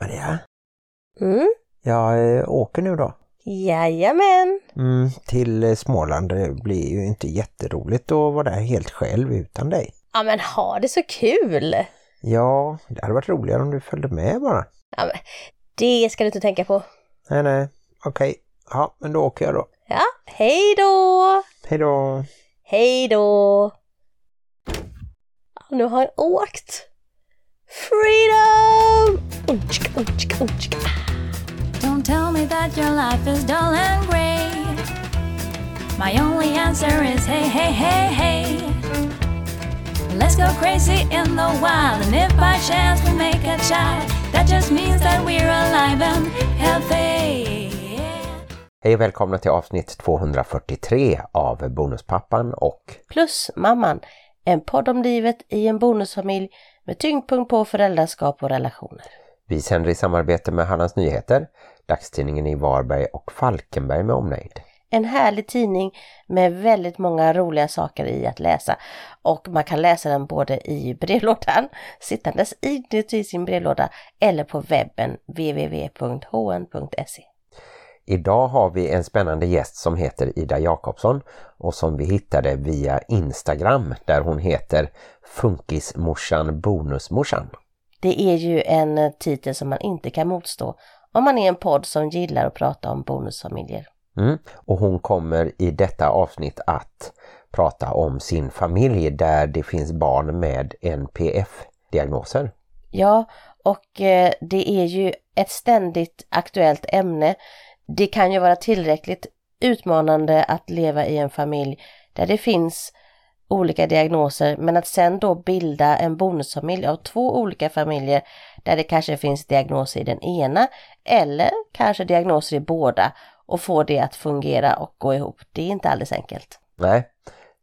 Maria, Mm. jag eh, åker nu då. Jajamän. Mm, till eh, Småland. Det blir ju inte jätteroligt att vara där helt själv utan dig. Ja men ha det så kul. Ja, det hade varit roligare om du följde med bara. Ja, men, det ska du inte tänka på. Nej, nej. Okej. Ja, men då åker jag då. Ja, hej då! Hej då! Hej då! Nu har han åkt. Freedom! Don't tell me that your life is dull and grey. My only answer is hey, hey, hey, hey. Let's go crazy in the wild, and if by chance we make a child, that just means that we're alive and healthy. Hej och välkomna till avsnitt 243 av Bonuspappan och Plus mamman, en podd om livet i en bonusfamilj med tyngdpunkt på föräldraskap och relationer. vi sänder i samarbete med Hallands Nyheter, dagstidningen i Varberg och Falkenberg med omnejd. En härlig tidning med väldigt många roliga saker i att läsa. Och man kan läsa den både i brevlådan, sittandes inuti sin brevlåda eller på webben www.hn.se. Idag har vi en spännande gäst som heter Ida Jakobsson och som vi hittade via Instagram där hon heter Funkismorsan Bonusmorsan. Det är ju en titel som man inte kan motstå om man är en podd som gillar att prata om bonusfamiljer. Mm. Och hon kommer i detta avsnitt att prata om sin familj där det finns barn med NPF-diagnoser. Ja, och eh, det är ju ett ständigt aktuellt ämne. Det kan ju vara tillräckligt utmanande att leva i en familj där det finns olika diagnoser men att sen då bilda en bonusfamilj av två olika familjer där det kanske finns diagnoser i den ena eller kanske diagnoser i båda och få det att fungera och gå ihop. Det är inte alldeles enkelt. Nej,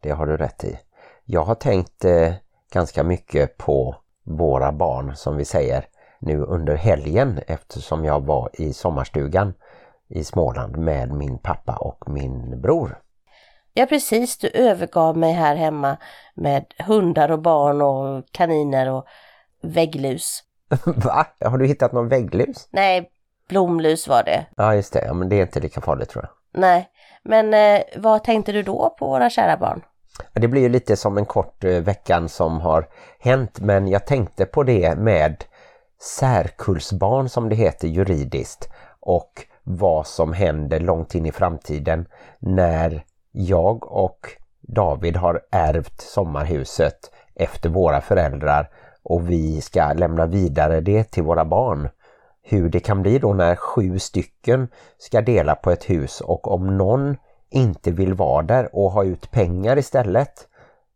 det har du rätt i. Jag har tänkt eh, ganska mycket på våra barn som vi säger nu under helgen eftersom jag var i sommarstugan i Småland med min pappa och min bror. Ja precis, du övergav mig här hemma med hundar och barn och kaniner och vägglus. Va? Har du hittat någon vägglus? Nej, blomlus var det. Ja just det, ja, men det är inte lika farligt tror jag. Nej, men eh, vad tänkte du då på våra kära barn? Det blir ju lite som en kort eh, veckan som har hänt men jag tänkte på det med särkullsbarn som det heter juridiskt och vad som händer långt in i framtiden när jag och David har ärvt sommarhuset efter våra föräldrar och vi ska lämna vidare det till våra barn. Hur det kan bli då när sju stycken ska dela på ett hus och om någon inte vill vara där och ha ut pengar istället.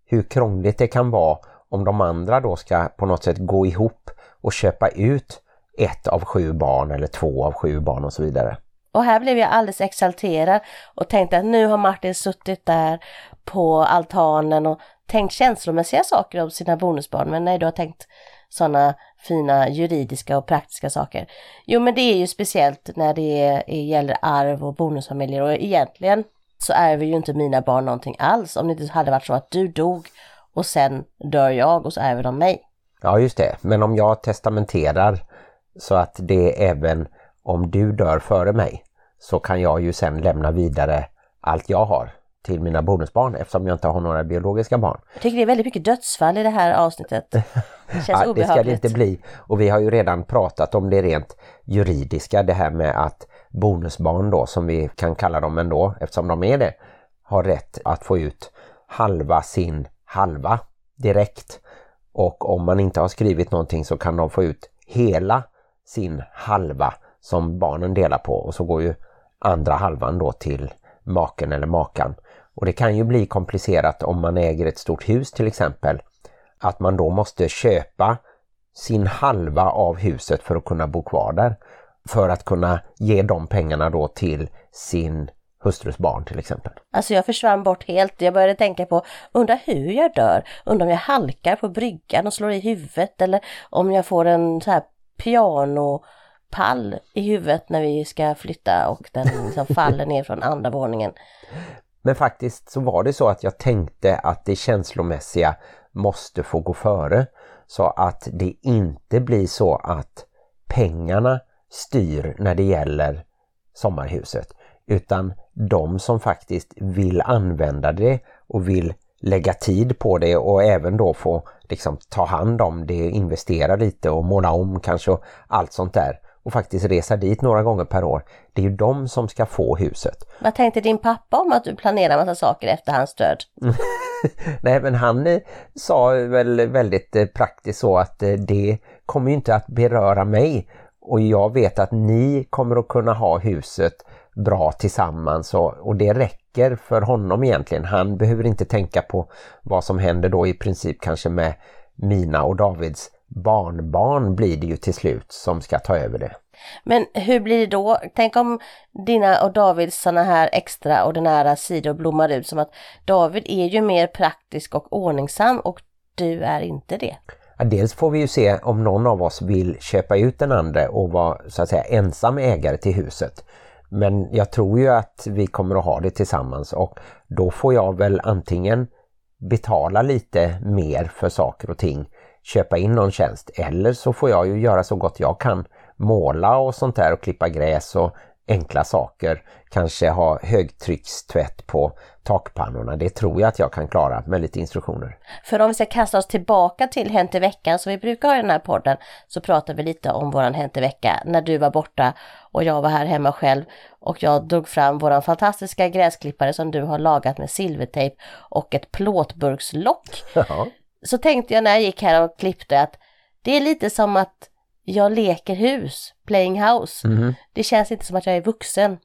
Hur krångligt det kan vara om de andra då ska på något sätt gå ihop och köpa ut ett av sju barn eller två av sju barn och så vidare. Och här blev jag alldeles exalterad och tänkte att nu har Martin suttit där på altanen och tänkt känslomässiga saker om sina bonusbarn. Men nej, du har tänkt sådana fina juridiska och praktiska saker. Jo, men det är ju speciellt när det gäller arv och bonusfamiljer och egentligen så ärver ju inte mina barn någonting alls om det inte hade varit så att du dog och sen dör jag och så ärver de mig. Ja just det, men om jag testamenterar så att det även om du dör före mig så kan jag ju sen lämna vidare allt jag har till mina bonusbarn eftersom jag inte har några biologiska barn. Jag tycker det är väldigt mycket dödsfall i det här avsnittet. Det känns Ja, det ska det obehagligt. inte bli. Och vi har ju redan pratat om det rent juridiska, det här med att bonusbarn då, som vi kan kalla dem ändå, eftersom de är det, har rätt att få ut halva sin halva direkt. Och om man inte har skrivit någonting så kan de få ut hela sin halva som barnen delar på och så går ju andra halvan då till maken eller makan. Och det kan ju bli komplicerat om man äger ett stort hus till exempel. Att man då måste köpa sin halva av huset för att kunna bo kvar där. För att kunna ge de pengarna då till sin hustrus barn till exempel. Alltså jag försvann bort helt. Jag började tänka på, undrar hur jag dör? Undrar om jag halkar på bryggan och slår i huvudet eller om jag får en så här pianopall i huvudet när vi ska flytta och den liksom faller ner från andra våningen. Men faktiskt så var det så att jag tänkte att det känslomässiga måste få gå före. Så att det inte blir så att pengarna styr när det gäller sommarhuset utan de som faktiskt vill använda det och vill lägga tid på det och även då få liksom ta hand om det, investera lite och måla om kanske och allt sånt där och faktiskt resa dit några gånger per år. Det är ju de som ska få huset. Vad tänkte din pappa om att du planerar massa saker efter hans död? Nej men han eh, sa väl väldigt eh, praktiskt så att eh, det kommer inte att beröra mig och jag vet att ni kommer att kunna ha huset bra tillsammans och, och det räcker för honom egentligen. Han behöver inte tänka på vad som händer då i princip kanske med mina och Davids barnbarn blir det ju till slut som ska ta över det. Men hur blir det då? Tänk om dina och Davids sådana här extraordinära sidor blommar ut som att David är ju mer praktisk och ordningsam och du är inte det. Ja, dels får vi ju se om någon av oss vill köpa ut den andra och vara så att säga ensam ägare till huset. Men jag tror ju att vi kommer att ha det tillsammans och då får jag väl antingen betala lite mer för saker och ting, köpa in någon tjänst eller så får jag ju göra så gott jag kan, måla och sånt där och klippa gräs och enkla saker. Kanske ha högtryckstvätt på takpannorna. Det tror jag att jag kan klara med lite instruktioner. För om vi ska kasta oss tillbaka till Hänt i veckan som vi brukar ha i den här podden så pratar vi lite om våran Hänt i vecka när du var borta och jag var här hemma själv och jag drog fram våran fantastiska gräsklippare som du har lagat med silvertejp och ett plåtburkslock. Ja. Så tänkte jag när jag gick här och klippte att det är lite som att jag leker hus, playing house. Mhm. Det känns inte som att jag är vuxen.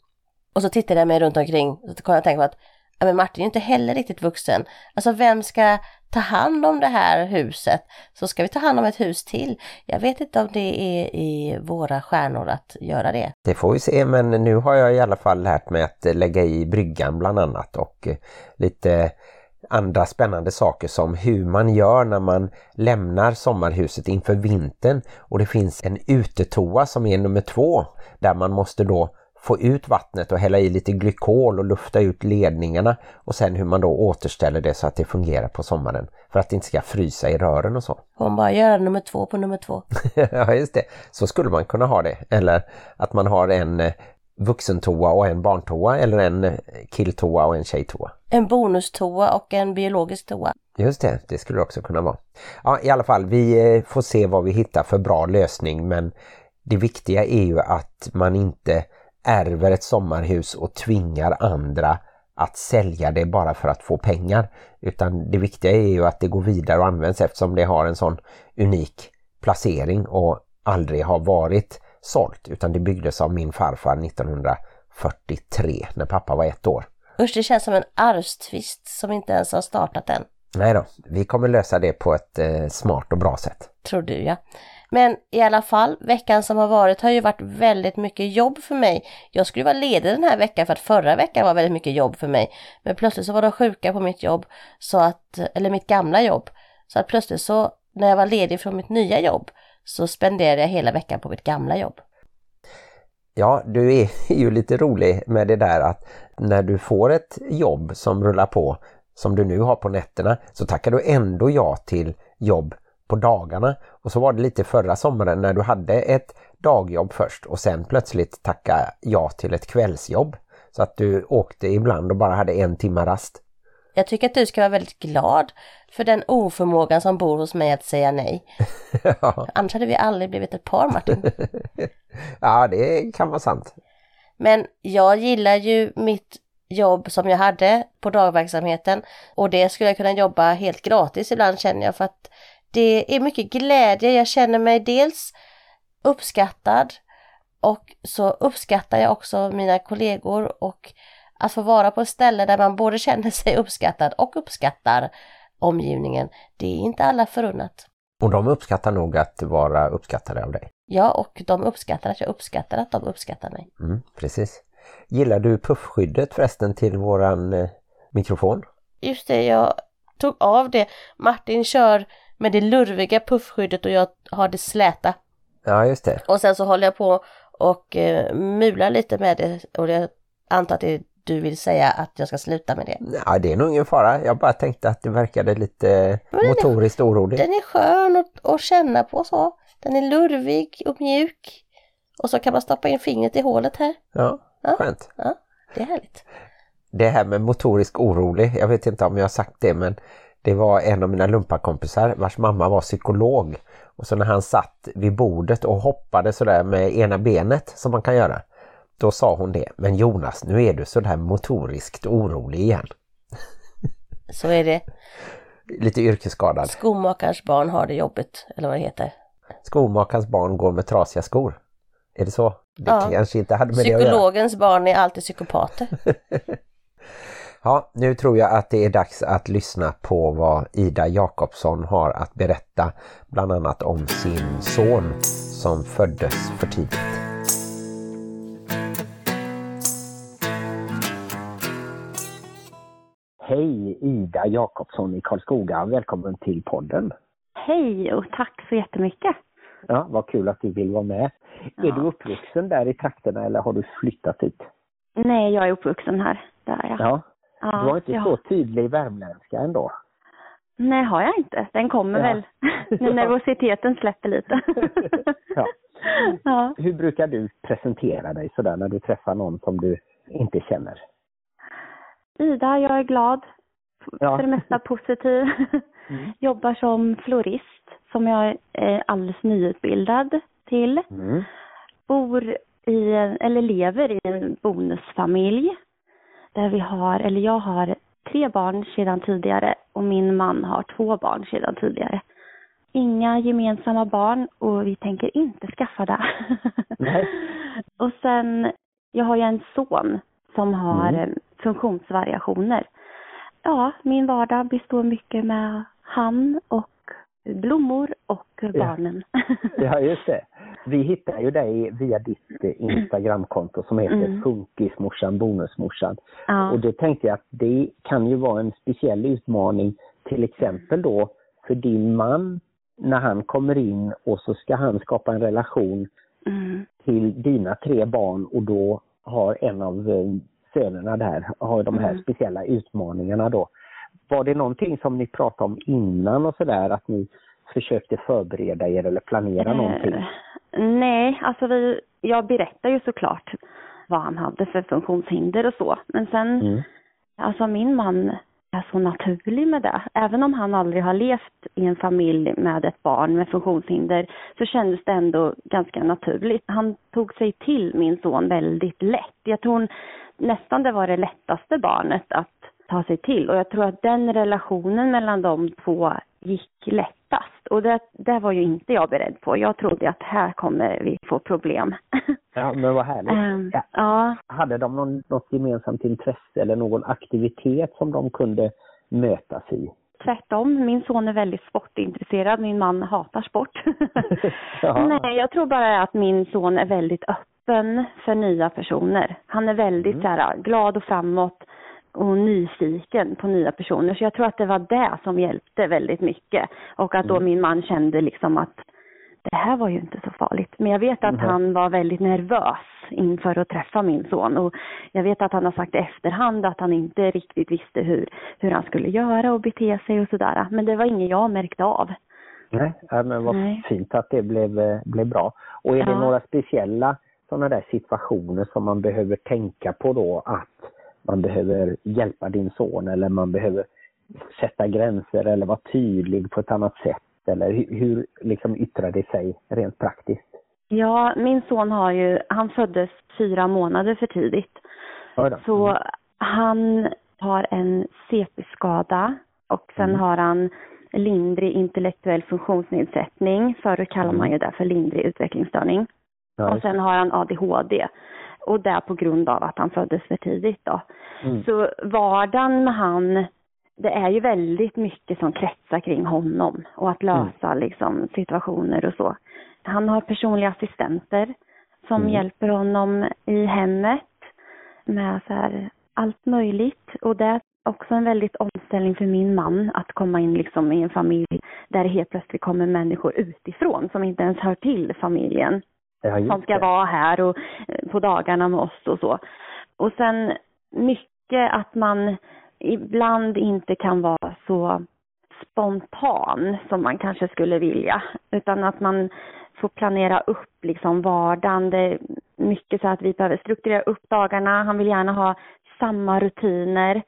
Och så tittade jag mig runt omkring och så kom jag att tänka på att ja, men Martin är inte heller riktigt vuxen. Alltså vem ska ta hand om det här huset? Så ska vi ta hand om ett hus till. Jag vet inte om det är i våra stjärnor att göra det. Det får vi se men nu har jag i alla fall lärt mig att lägga i bryggan bland annat och lite andra spännande saker som hur man gör när man lämnar sommarhuset inför vintern och det finns en utetoa som är nummer två där man måste då få ut vattnet och hälla i lite glykol och lufta ut ledningarna och sen hur man då återställer det så att det fungerar på sommaren för att det inte ska frysa i rören och så. Hon bara göra nummer två på nummer två. ja just det, så skulle man kunna ha det. Eller att man har en eh, vuxentoa och en barntoa eller en killtoa och en tjejtoa. En bonustoa och en biologisk toa. Just det, det skulle det också kunna vara. Ja, i alla fall, vi eh, får se vad vi hittar för bra lösning men det viktiga är ju att man inte ärver ett sommarhus och tvingar andra att sälja det bara för att få pengar. Utan det viktiga är ju att det går vidare och används eftersom det har en sån unik placering och aldrig har varit sålt utan det byggdes av min farfar 1943 när pappa var ett år. Usch, det känns som en arvstvist som inte ens har startat än. Nej då, vi kommer lösa det på ett eh, smart och bra sätt. tror du ja. Men i alla fall, veckan som har varit har ju varit väldigt mycket jobb för mig. Jag skulle vara ledig den här veckan för att förra veckan var väldigt mycket jobb för mig. Men plötsligt så var de sjuka på mitt jobb, så att, eller mitt gamla jobb. Så att plötsligt så, när jag var ledig från mitt nya jobb, så spenderade jag hela veckan på mitt gamla jobb. Ja, du är ju lite rolig med det där att när du får ett jobb som rullar på som du nu har på nätterna så tackar du ändå ja till jobb på dagarna. Och så var det lite förra sommaren när du hade ett dagjobb först och sen plötsligt tacka ja till ett kvällsjobb. Så att du åkte ibland och bara hade en timma rast. Jag tycker att du ska vara väldigt glad för den oförmågan som bor hos mig att säga nej. ja, Annars hade vi aldrig blivit ett par Martin. ja, det kan vara sant. Men jag gillar ju mitt jobb som jag hade på dagverksamheten och det skulle jag kunna jobba helt gratis ibland känner jag för att det är mycket glädje. Jag känner mig dels uppskattad och så uppskattar jag också mina kollegor och att få vara på ett ställe där man både känner sig uppskattad och uppskattar omgivningen. Det är inte alla förunnat. Och de uppskattar nog att vara uppskattade av dig. Ja, och de uppskattar att jag uppskattar att de uppskattar mig. Mm, precis. Gillar du puffskyddet förresten till våran eh, mikrofon? Just det, jag tog av det. Martin kör med det lurviga puffskyddet och jag har det släta. Ja, just det. Och sen så håller jag på och eh, mular lite med det och jag antar att det är du vill säga att jag ska sluta med det. Ja, det är nog ingen fara. Jag bara tänkte att det verkade lite Men motoriskt oroligt. Den är skön att, att känna på så. Den är lurvig och mjuk. Och så kan man stoppa in fingret i hålet här. Ja, Ja. skönt. Ja, det är härligt. Det här med motorisk orolig, jag vet inte om jag har sagt det men det var en av mina lumparkompisar vars mamma var psykolog. Och så när han satt vid bordet och hoppade sådär med ena benet som man kan göra. Då sa hon det, men Jonas nu är du sådär motoriskt orolig igen. Så är det. Lite yrkesskadad. Skomakarens barn har det jobbigt, eller vad det heter. Skomakarens barn går med trasiga skor. Är det så? Det Ja. kanske inte hade med det att göra. Psykologens barn är alltid psykopater. Ja, nu tror jag att det är dags att lyssna på vad Ida Jakobsson har att berätta bland annat om sin son som föddes för tidigt. Hej Ida Jakobsson i Karlskoga, välkommen till podden. Hej och tack så jättemycket. Ja, vad kul att du vill vara med. Ja. Är du uppvuxen där i trakterna eller har du flyttat hit? Nej, jag är uppvuxen här. Där är jag. Ja, Ja, du var inte ja. så tydlig värmländska ändå. Nej, har jag inte. Den kommer Ja. väl när Ja. nervositeten släpper lite. Ja. ja. Hur brukar du presentera dig sådär när du träffar någon som du inte känner? Ida, jag är glad. Ja. För det mesta positiv. Mm. Jobbar som florist som jag är alldeles nyutbildad till. Mm. Bor i, eller lever i en bonusfamilj. Där vi har, eller jag har tre barn sedan tidigare och min man har två barn sedan tidigare. Inga gemensamma barn och vi tänker inte skaffa det. Nej. och sen, jag har ju en son som har Mm. Funktionsvariationer. Ja, min vardag består mycket med han och blommor och barnen. Ja, just det. Vi hittar ju dig via ditt Instagramkonto som heter Mm. Funkismorsan Bonusmorsan. ja. Och då tänkte jag att det kan ju vara en speciell utmaning till exempel då för din man när han kommer in och så ska han skapa en relation Mm. till dina tre barn och då har en av eh, sönerna där har de här Mm. speciella utmaningarna då. Var det någonting som ni pratade om innan och sådär att ni försökte förbereda er eller planera någonting? Eh, nej, alltså vi, jag berättar ju såklart vad han hade för funktionshinder och så. Men sen, Mm. alltså min man är så naturlig med det. Även om han aldrig har levt i en familj med ett barn med funktionshinder så kändes det ändå ganska naturligt. Han tog sig till min son väldigt lätt. Jag tror nästan det var det lättaste barnet att ta sig till och jag tror att den relationen mellan de två gick lättast och det, det var ju inte jag beredd på. Jag trodde att här kommer vi få problem. Ja, men vad härligt. Ehm, Ja. ja, Hade de någon, något gemensamt intresse eller någon aktivitet som de kunde mötas i? tvärtom. Min son är väldigt sportintresserad. Min man hatar sport. Ja. Nej, jag tror bara att min son är väldigt öppen för nya personer. Han är väldigt Mm. så här, glad och framåt och nyfiken på nya personer. Så jag tror att det var det som hjälpte väldigt mycket. Och att då Mm. min man kände liksom att det här var ju inte så farligt. Men jag vet att Mhm. han var väldigt nervös inför att träffa min son. Och jag vet att han har sagt i efterhand att han inte riktigt visste hur, hur han skulle göra och bete sig och sådär. Men det var inget jag märkte av. Nej, ja, men vad Nej. fint att det blev, eh, blev bra. Och är det Ja. några speciella sådana där situationer som man behöver tänka på då att man behöver hjälpa din son eller man behöver sätta gränser eller vara tydlig på ett annat sätt? Eller hur, hur liksom yttrar det sig rent praktiskt? Ja, min son har ju, han föddes fyra månader för tidigt. Då. Så han har en CP-skada och sen Mm. har han lindrig intellektuell funktionsnedsättning. Förut kallade man ju det för lindrig utvecklingsstörning. Ja, Och sen har han ADHD. Och det på grund av att han föddes för tidigt då. Mm. Så vardagen med han, det är ju väldigt mycket som kretsar kring honom och att lösa liksom situationer och så. Han har personliga assistenter som Mm. hjälper honom i hemmet med så här allt möjligt och det är också en väldigt omställning för min man att komma in liksom i en familj där det helt plötsligt kommer människor utifrån som inte ens hör till familjen Ja, som ska det. vara här och eh, på dagarna med oss och så. Och sen mycket att man ibland inte kan vara så spontan som man kanske skulle vilja. Utan att man få planera upp liksom vardagen. Det är mycket så att vi behöver strukturera upp dagarna. Han vill gärna ha samma rutiner.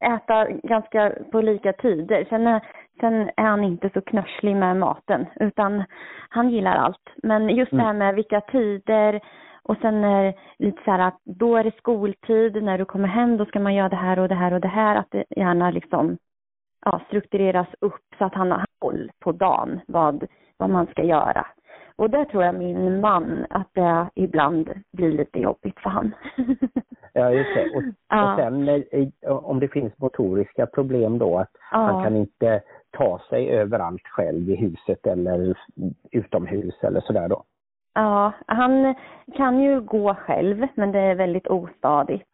Äta ganska på lika tider. Sen är, sen är han inte så knörslig med maten utan han gillar allt. Men just det här med vilka tider och sen är lite så här att då är det skoltid, när du kommer hem då ska man göra det här och det här och det här. Att det gärna liksom ja, struktureras upp så att han har koll på dagen vad, vad man ska göra. Och där tror jag min man att det ibland blir lite jobbigt för han. Ja, just det. Och, och sen eh, om det finns motoriska problem då, att Ja. han kan inte ta sig överallt själv i huset eller utomhus eller sådär då. Ja, han kan ju gå själv men det är väldigt ostadigt.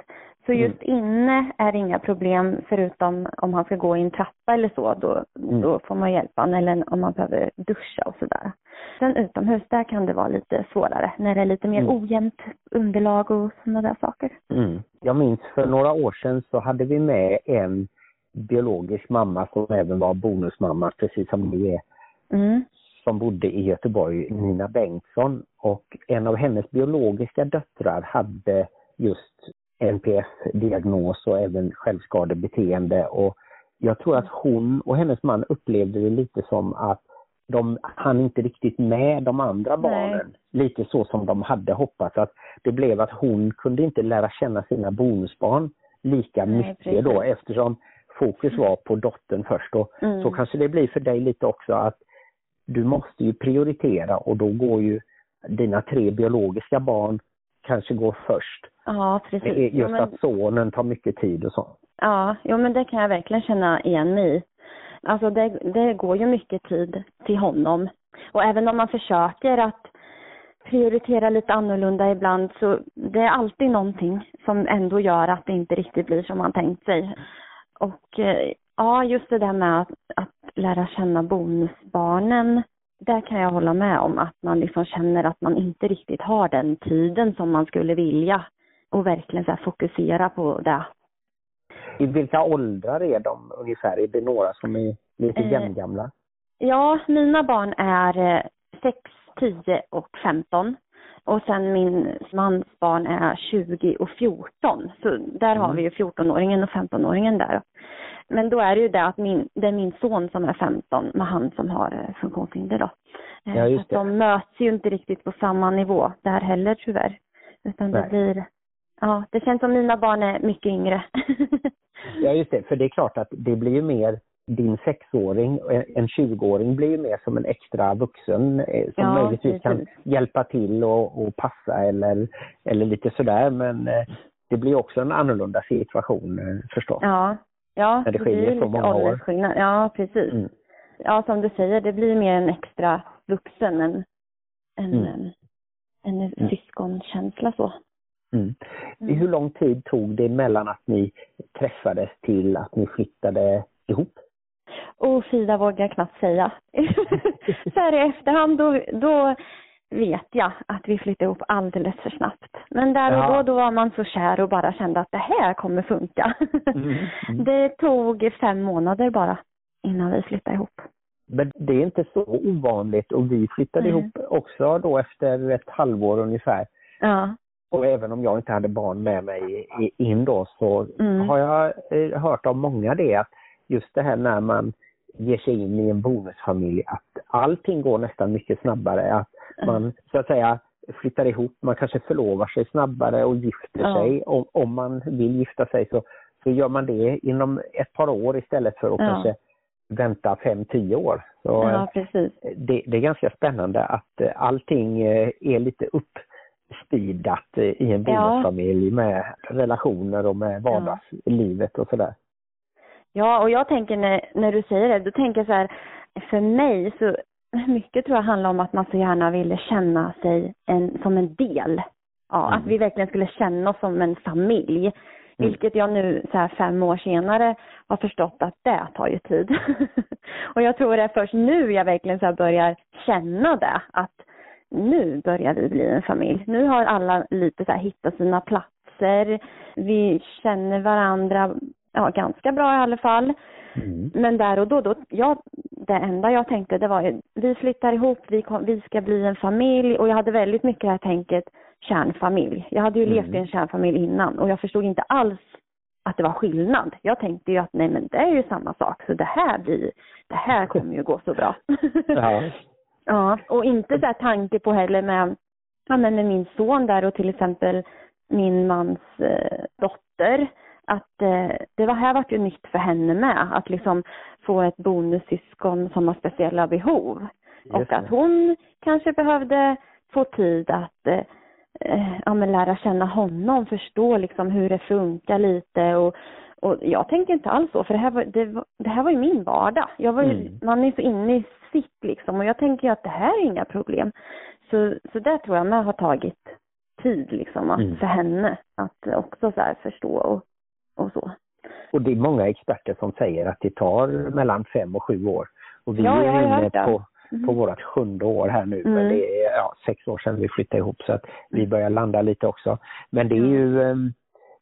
Så just inne är det inga problem förutom om han ska gå i en trappa eller så, då, då får man hjälpa honom eller om man behöver duscha och sådär. Sen utomhus, där kan det vara lite svårare när det är lite mer Mm. ojämnt underlag och sådana där saker. Jag minns för några år sedan så hade vi med en biologisk mamma som även var bonusmamma, precis som ni är, Mm. som bodde i Göteborg, Nina Bengtsson. Och en av hennes biologiska döttrar hade just NPF-diagnos och även självskadebeteende. Och jag tror att hon och hennes man upplevde det lite som att de hann inte riktigt med de andra Nej. barnen. Lite så som de hade hoppats. Att det blev att hon kunde inte lära känna sina bonusbarn lika Nej, mycket precis. då eftersom fokus var på dottern först. Och Mm. Så kanske det blir för dig lite också att du måste ju prioritera och då går ju dina tre biologiska barn kanske går först. Ja, precis. Just men- att sonen tar mycket tid och så. Ja, jo men det kan jag verkligen känna igen mig i. Alltså det, det går ju mycket tid till honom. Och även om man försöker att prioritera lite annorlunda ibland så det är alltid någonting som ändå gör att det inte riktigt blir som man tänkt sig. Och eh, ja, just det där med att, att lära känna bonusbarnen. Där kan jag hålla med om att man liksom känner att man inte riktigt har den tiden som man skulle vilja. Och verkligen så här fokusera på det. I vilka åldrar är de ungefär? Är det några som är lite Eh, jämngamla? Ja, mina barn är eh, 6, 10 och 15. Och sen min mans barn är 20 och 14. Så där har Mm. vi ju 14-åringen och 15-åringen där. Men då är det ju det att min, det är min son som är 15 med han som har eh, funktionshinder då. Eh, Ja, så just det. de möts ju inte riktigt på samma nivå där heller tyvärr. Utan det Nej. blir, ja det känns som mina barn är mycket yngre. Ja just det, för det är klart att det blir ju mer din sexåring, en 20-åring blir ju mer som en extra vuxen eh, som Ja, möjligtvis kan precis. hjälpa till och, och passa eller, eller lite sådär men eh, det blir också en annorlunda situation eh, förstås. Ja, ja När det blir skiljer ju så många år. Ja, precis. Mm. Ja, som du säger, det blir mer en extra vuxen än en, Mm. en, en syskonkänsla så. Mm. Mm. Hur lång tid tog det mellan att ni träffades till att ni flyttade ihop? Och Frida vågar knappt säga. så här i efterhand, då, då vet jag att vi flyttade ihop alldeles för snabbt. Men där och Ja. då, då var man så kär och bara kände att det här kommer funka. Mm, mm. Det tog fem månader bara innan vi flyttade ihop. Men det är inte så ovanligt och vi flyttade Nej. ihop också då efter ett halvår ungefär. Ja. Och även om jag inte hade barn med mig in då så Mm. har jag eh, hört av många det att just det här när man ger sig in i en bonusfamilj att allting går nästan mycket snabbare. Att man så att säga flyttar ihop, man kanske förlovar sig snabbare och gifter Ja. sig. Om, om man vill gifta sig så, så gör man det inom ett par år istället för att Ja. kanske vänta fem, tio år. Så, Ja, precis. det, det är ganska spännande att eh, allting eh, är lite uppspeedat eh, i en Ja. bonusfamilj med relationer och med vardagslivet och sådär. Ja, och jag tänker när, när du säger det, då tänker jag så här, för mig så mycket tror jag handlar om att man så gärna ville känna sig en, som en del. Ja, Mm. att vi verkligen skulle känna oss som en familj. Vilket jag nu så här fem år senare har förstått att det tar ju tid. och jag tror det är först nu jag verkligen så här börjar känna det. Att nu börjar vi bli en familj. Nu har alla lite så här hittat sina platser. Vi känner varandra ja, ganska bra i alla fall. Mm. Men där och då, då ja, det enda jag tänkte det var ju, vi flyttar ihop, vi, kom, vi ska bli en familj och jag hade väldigt mycket det här tänket kärnfamilj. Jag hade ju Mm. levt i en kärnfamilj innan och jag förstod inte alls att det var skillnad. Jag tänkte ju att nej men det är ju samma sak så det här blir, det här kommer ju gå så bra. Ja. Ja, och inte så här tanke på heller med, ja, men med min son där och till exempel min mans eh, dotter. Att eh, det var här vart ju nytt för henne med, att liksom få ett bonussyskon som har speciella behov. Just och att hon kanske behövde få tid att eh, eh, ja, men lära känna honom, förstå liksom hur det funkar lite och, och jag tänkte inte alls så, för det här var, det, var- det här var ju min vardag. Jag var ju, Mm. Man är så inne i sitt liksom och jag tänker ju att det här är inga problem. Så, så där tror jag med har tagit tid liksom att, Mm. för henne att också så här förstå och, och så. Och det är många experter som säger att det tar mellan fem och sju år. Och vi Ja, är inne på, Mm. på vårt sjunde år här nu. Mm. Men det är ja, sex år sedan vi flyttade ihop så att vi börjar landa lite också. Men det är ju eh,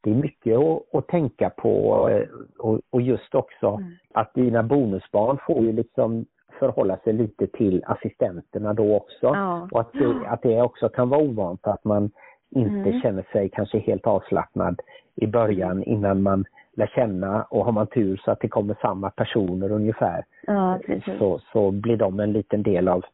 det är mycket att, att tänka på eh, och, och just också Mm. att dina bonusbarn får ju liksom förhålla sig lite till assistenterna då också. Ja. Och att det, att det också kan vara ovant att man inte Mm. känner sig kanske helt avslappnad i början innan man lär känna och har man tur så att det kommer samma personer ungefär Ja, så, så blir de en liten del av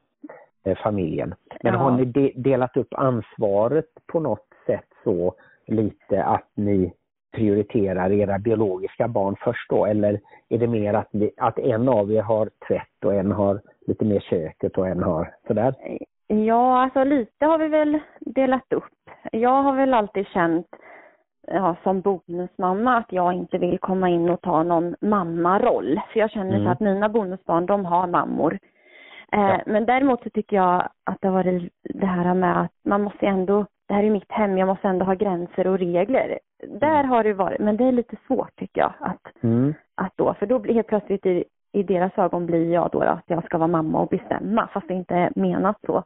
eh, familjen. Men Ja. har ni de, delat upp ansvaret på något sätt så lite att ni prioriterar era biologiska barn först då eller är det mer att, ni, att en av er har tvätt och en har lite mer köket och en har sådär? Ja, alltså lite har vi väl delat upp. Jag har väl alltid känt ja, som bonusmamma att jag inte vill komma in och ta någon mammaroll. För jag känner Mm. så att mina bonusbarn, de har mammor. Eh, Ja. Men däremot så tycker jag att det har varit det här med att man måste ändå, det här är mitt hem, jag måste ändå ha gränser och regler. Där har det varit, men det är lite svårt tycker jag att Mm. att då, för då blir helt plötsligt i, i deras ögon blir jag då, att jag ska vara mamma och bestämma fast det inte är menat så.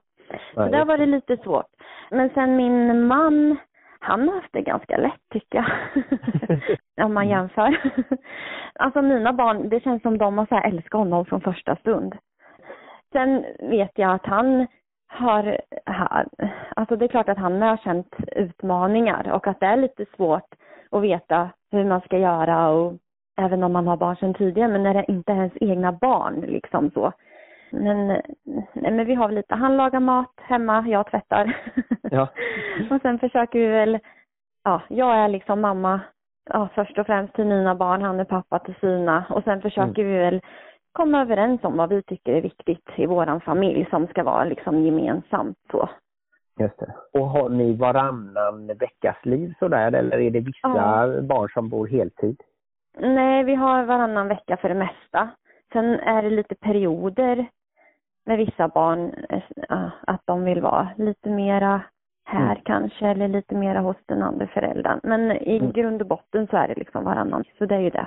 Så där var det lite svårt. Men sen min man, han har haft det ganska lätt tycker jag. Om man jämför. alltså mina barn, det känns som de har så här älskat honom från första stund. Sen vet jag att han har, alltså det är klart att han har känt utmaningar och att det är lite svårt att veta hur man ska göra och även om man har barn sedan tidigare, men när det inte är ens egna barn liksom så. Men, nej, men vi har väl lite, han lagar mat hemma, jag tvättar. Ja. och sen försöker vi väl, ja, jag är liksom mamma, ja, först och främst till mina barn, han är pappa till sina. Och sen försöker vi väl komma överens om vad vi tycker är viktigt i våran familj som ska vara liksom gemensamt så. Just det. Och har ni varannan veckas liv sådär eller är det vissa Ja. barn som bor heltid? Nej, vi har varannan vecka för det mesta. Sen är det lite perioder med vissa barn, eh, ja, att de vill vara lite mera här Mm. kanske, eller lite mera hos den andra föräldern. Men i Mm. grund och botten så är det liksom varannan, så det är ju det.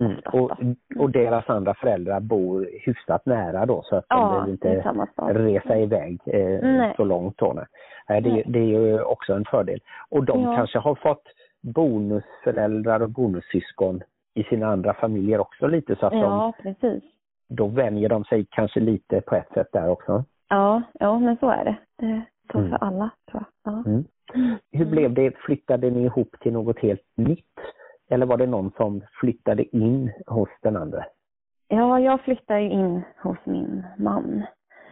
Mm. Och, då. och deras andra föräldrar bor hyfsat nära då så att de Ja, behöver inte resa iväg eh, så långt då. Nej. Det, det är ju också en fördel. Och de Ja. kanske har fått bonusföräldrar och bonussyskon i sina andra familjer också lite så att de, Ja, precis. Då vänjer de sig kanske lite på ett sätt där också. Ja, ja men så är det. Det så Mm. för alla tror jag. Ja. Mm. Hur blev det? Flyttade ni ihop till något helt nytt? Eller var det någon som flyttade in hos den andra? Ja, jag flyttade in hos min man.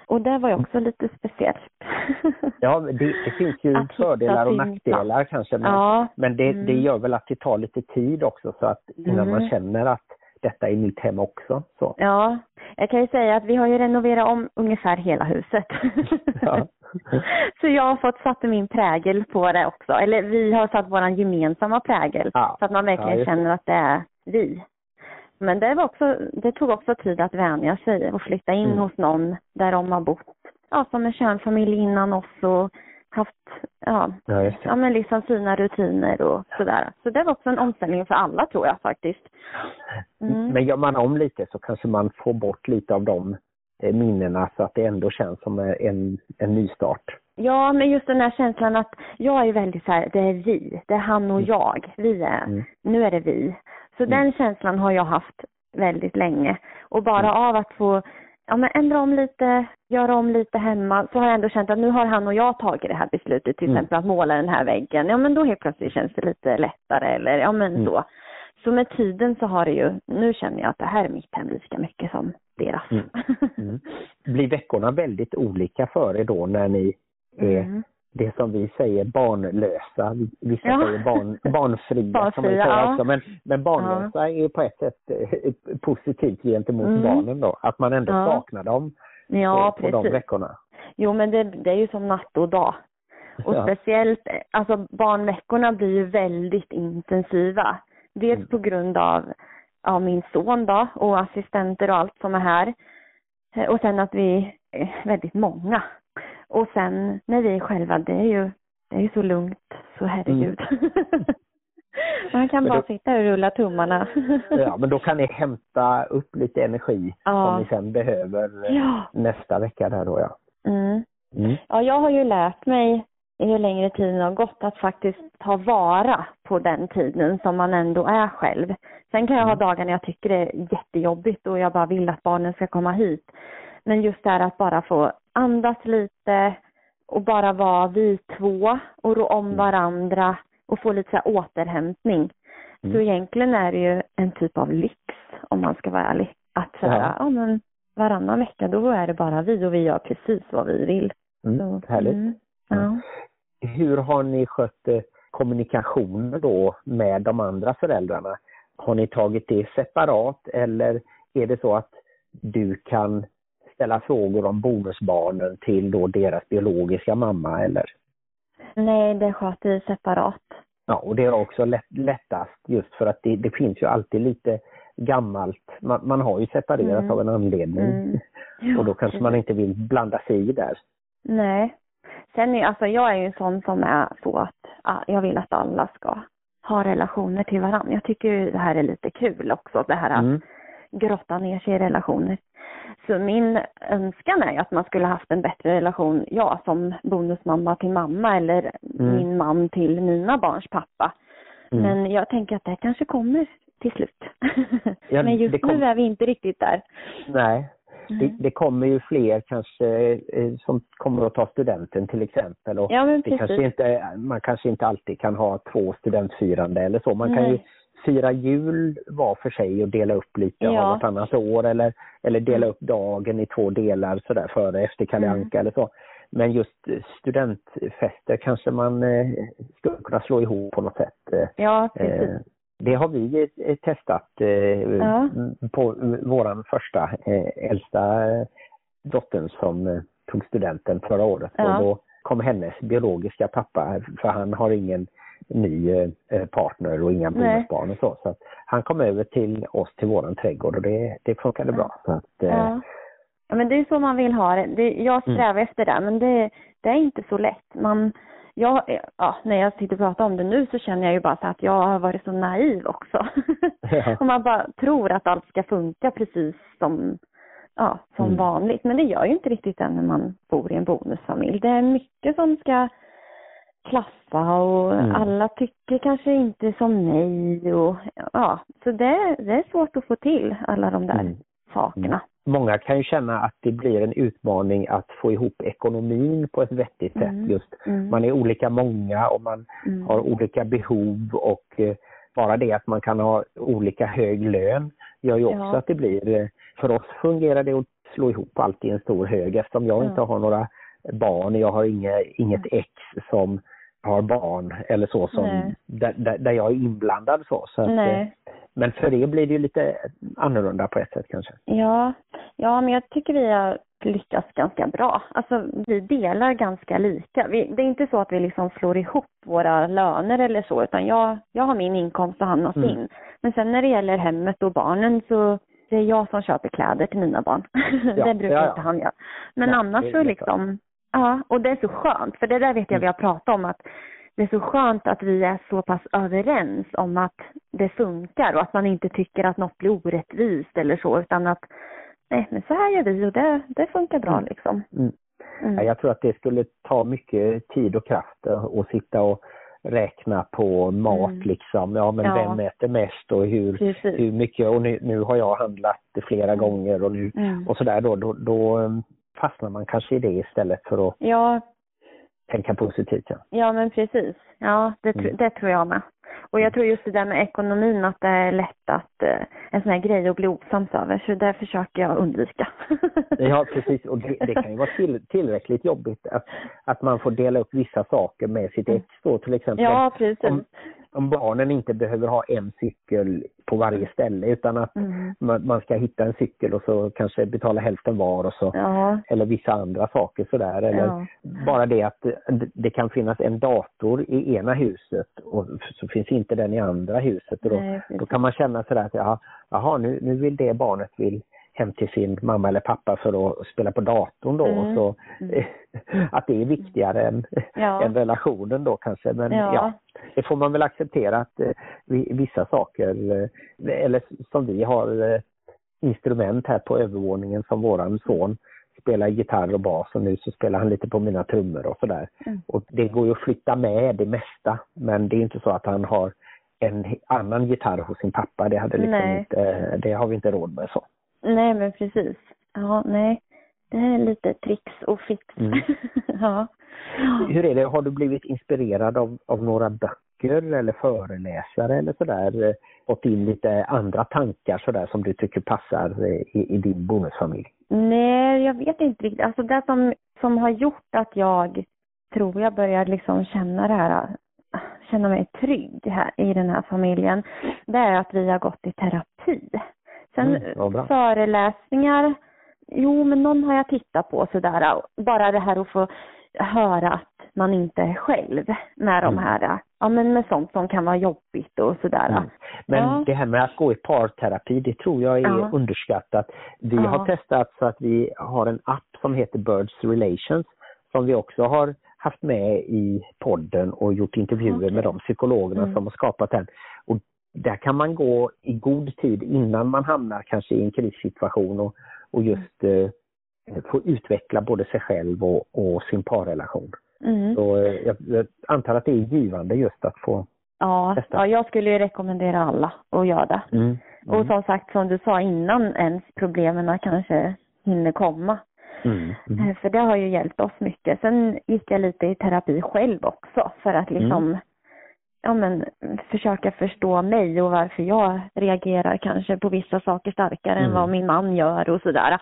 Och det var ju också lite speciellt. Ja, det, det finns ju Att fördelar och nackdelar kanske. Men, ja, men det, Mm. det gör väl att det tar lite tid också så att innan Mm. man känner att detta är mitt hem också. Så. ja. Jag kan ju säga att vi har ju renoverat om ungefär hela huset. Ja. Så jag har fått satt min prägel på det också. Eller vi har satt våran gemensamma prägel. Ja. Så att man verkligen Ja, känner att det är vi. Men det, var också, det tog också tid att vänja sig och flytta in Mm. hos någon där de har bott. Ja, som en kärnfamilj innan oss och haft, ja, Ja, ja men liksom sina rutiner och sådär. Så det var också en omställning för alla tror jag faktiskt. Mm. Men gör man om lite så kanske man får bort lite av de eh, minnena så att det ändå känns som eh, en, en nystart. Ja, men just den här känslan att jag är väldigt så här, det är vi, det är han och jag, vi är, Mm. nu är det vi. Så Mm. den känslan har jag haft väldigt länge. Och bara av att få ja, men ändra om lite, göra om lite hemma, så har jag ändå känt att nu har han och jag tagit det här beslutet, till Mm. exempel att måla den här väggen. Ja men då helt plötsligt känns det lite lättare eller ja men Mm. så. Så med tiden så har det ju, nu känner jag att det här är mitt hem lika mycket som deras. Mm. Mm. Blir veckorna väldigt olika för er då när ni är Mm. Det som vi säger barnlösa. Vissa Ja. säger barn, barnfria, kan man ju Barnfria, säga ja. också. Men, men barnlösa är på ett sätt eh, positivt gentemot Mm. barnen då. Att man ändå Ja. saknar dem Ja, på, på de veckorna. Jo men det, det är ju som natt och dag. Och Ja. speciellt, alltså barnveckorna blir ju väldigt intensiva. Dels Mm. på grund av ja, min son då och assistenter och allt som är här. Eh, Och sen att vi är väldigt många. Och sen när vi är själva, det är ju, det är ju så lugnt, så herregud. Man kan Men bara då- sitta och rulla tummarna. Ja, men då kan ni hämta upp lite energi Ja. som ni sen behöver eh, ja. nästa vecka där då ja. Mm. Mm. Ja, jag har ju lärt mig ju längre tiden har gått att faktiskt ta vara på den tiden som man ändå är själv. Sen kan jag ha Mm. dagar när jag tycker det är jättejobbigt och jag bara vill att barnen ska komma hit. Men just det här att bara få andas lite och bara vara vi två och rå om Mm. varandra och få lite så återhämtning. Mm. Så egentligen är det ju en typ av lyx om man ska vara ärlig. Att så här, Ja. ja. men varannan vecka då är det bara vi och vi gör precis vad vi vill. Mm. Så, Härligt. mm, ja. Hur har ni skött eh, kommunikationen då med de andra föräldrarna? Har ni tagit det separat eller är det så att du kan ställa frågor om bonusbarnen till då deras biologiska mamma eller? Nej, det sköter vi separat. Ja, och det är också lätt, lättast just för att det, det finns ju alltid lite gammalt. Man, man har ju separerat Mm. av en anledning Mm. Ja, och då kanske man inte vill blanda sig i där. Nej. Sen är alltså jag är ju en sån som är så att ja, jag vill att alla ska ha relationer till varandra. Jag tycker ju det här är lite kul också, det här att Mm. Grotta ner sig i relationer. Så min önskan är att man skulle haft en bättre relation, ja, som bonusmamma till mamma eller Mm. min man till mina barns pappa. Mm. Men jag tänker att det kanske kommer till slut. Ja, Men just det kom- nu är vi inte riktigt där. Nej, det, Mm. det kommer ju fler kanske eh, som kommer att ta studenten till exempel. Och Ja, det kanske inte, man kanske inte alltid kan ha två studentfirande eller så. Man kan ju. Fira jul var för sig och dela upp lite Ja. av vartannat år eller, eller dela Mm. upp dagen i två delar sådär före efter Kalle Mm. Anka eller så. Men just eh, studentfester kanske man eh, skulle kunna slå ihop på något sätt. eh, Ja, precis. Eh, Det har vi eh, testat eh, Ja. på våran första eh, äldsta eh, dottern som eh, tog studenten förra året. Ja. Och då kom hennes biologiska pappa, för han har ingen ny eh, partner och inga bonusbarn och så. Så att han kom över till oss till våran trädgård och det, det funkade bra. Så att, eh, Ja. ja, men det är så man vill ha det. det jag strävar efter det, men det, det är inte så lätt. Man, jag, ja, när jag sitter och pratar om det nu så känner jag ju bara så att jag har varit så naiv också. Ja. och man bara tror att allt ska funka precis som, ja, som Mm. vanligt. Men det gör ju inte riktigt det när man bor i en bonusfamilj. Det är mycket som ska klaffa och Mm. alla tycker kanske inte som mig och ja, så det, det är svårt att få till alla de där Mm. sakerna. Många kan ju känna att det blir en utmaning att få ihop ekonomin på ett vettigt Mm. sätt. Just Mm. Man är olika många och man Mm. har olika behov och eh, bara det att man kan ha olika hög lön gör ju också Ja. att det blir, eh, för oss fungerar det att slå ihop allt i en stor hög eftersom jag Ja. inte har några barn, jag har inga, inget ex som har barn eller så som där, där, där jag är inblandad så. så att, eh, men för det blir det ju lite annorlunda på ett sätt kanske. Ja, ja, men jag tycker vi har lyckats ganska bra. Alltså vi delar ganska lika. Vi, det är inte så att vi liksom slår ihop våra löner eller så, utan jag, jag har min inkomst och han har Mm. sin. Men sen när det gäller hemmet och barnen så det är jag som köper kläder till mina barn. det brukar ja, ja. inte han göra. Men Nej, annars så liksom, ja, och det är så skönt, för det där vet jag Mm. vi har pratat om att det är så skönt att vi är så pass överens om att det funkar och att man inte tycker att något blir orättvist eller så utan att nej men så här gör vi och det, det funkar bra Mm. liksom. Mm. Mm. Ja, Jag tror att det skulle ta mycket tid och kraft eh, att sitta och räkna på mat Mm. liksom. Ja men Ja. vem äter mest och hur, Precis. hur mycket och nu, nu har jag handlat flera gånger och nu och sådär då, då, då um, fastnar man kanske i det istället för att Ja, tänka positivt. Ja. ja men precis. Ja, det, tr- Mm. det tror jag med. Och jag tror just det där med ekonomin att det är lätt att eh, en sån här grej att bli osams över. Så det försöker jag undvika. Ja precis och det, det kan ju vara till, tillräckligt jobbigt att, att man får dela upp vissa saker med sitt ex då till exempel. Ja, precis. om, om barnen inte behöver ha en cykel på varje ställe utan att Mm. man, man ska hitta en cykel och så kanske betala hälften var och så Ja. eller vissa andra saker sådär eller Ja. bara det att det- det kan finnas en dator i ena huset och så finns inte den i andra huset och då, Nej, då kan man känna sådär att jaha, jaha nu, nu vill det barnet vill hem till sin mamma eller pappa för att spela på datorn då Mm. så Mm. att det är viktigare än, Ja. än relationen då kanske men Ja. ja. det får man väl acceptera att eh, vi, vissa saker eh, eller som vi har eh, instrument här på övervåningen som våran son spelar gitarr och bas och nu så spelar han lite på mina trummor och sådär. Mm. Och det går ju att flytta med det mesta men det är inte så att han har en annan gitarr hos sin pappa. Det hade liksom Nej. inte, det har vi inte råd med så. Nej, men precis. Ja, nej. Det här är lite tricks och fix. Mm. ja. Hur är det, har du blivit inspirerad av, av några böcker eller föreläsare eller sådär? eh, Fått in lite andra tankar sådär som du tycker passar eh, i, i din bonusfamilj? Nej, jag vet inte riktigt. Alltså det som, som har gjort att jag tror jag börjar liksom känna det här, känna mig trygg här i den här familjen, det är att vi har gått i terapi. Sen Mm, föreläsningar, jo men någon har jag tittat på sådär, bara det här att få höra att man inte är själv med de Mm. här, ja men med sånt som kan vara jobbigt och sådär. Mm. Men Ja. det här med att gå i parterapi, det tror jag är Ja. underskattat. Vi Ja. har testat så att vi har en app som heter Birds Relations som vi också har haft med i podden och gjort intervjuer Okej. med de psykologerna Mm. som har skapat den. Och där kan man gå i god tid innan man hamnar kanske i en krissituation och, och just eh, få utveckla både sig själv och, och sin parrelation. Mm. Så eh, jag, jag antar att det är givande just att få Ja, Testa. ja, jag skulle ju rekommendera alla att göra det. Mm. Och som sagt, som du sa innan ens problemen kanske hinner komma. Mm. Mm. Eh, För det har ju hjälpt oss mycket. Sen gick jag lite i terapi själv också för att liksom ja men försöka förstå mig och varför jag reagerar kanske på vissa saker starkare än Mm. vad min man gör och sådär.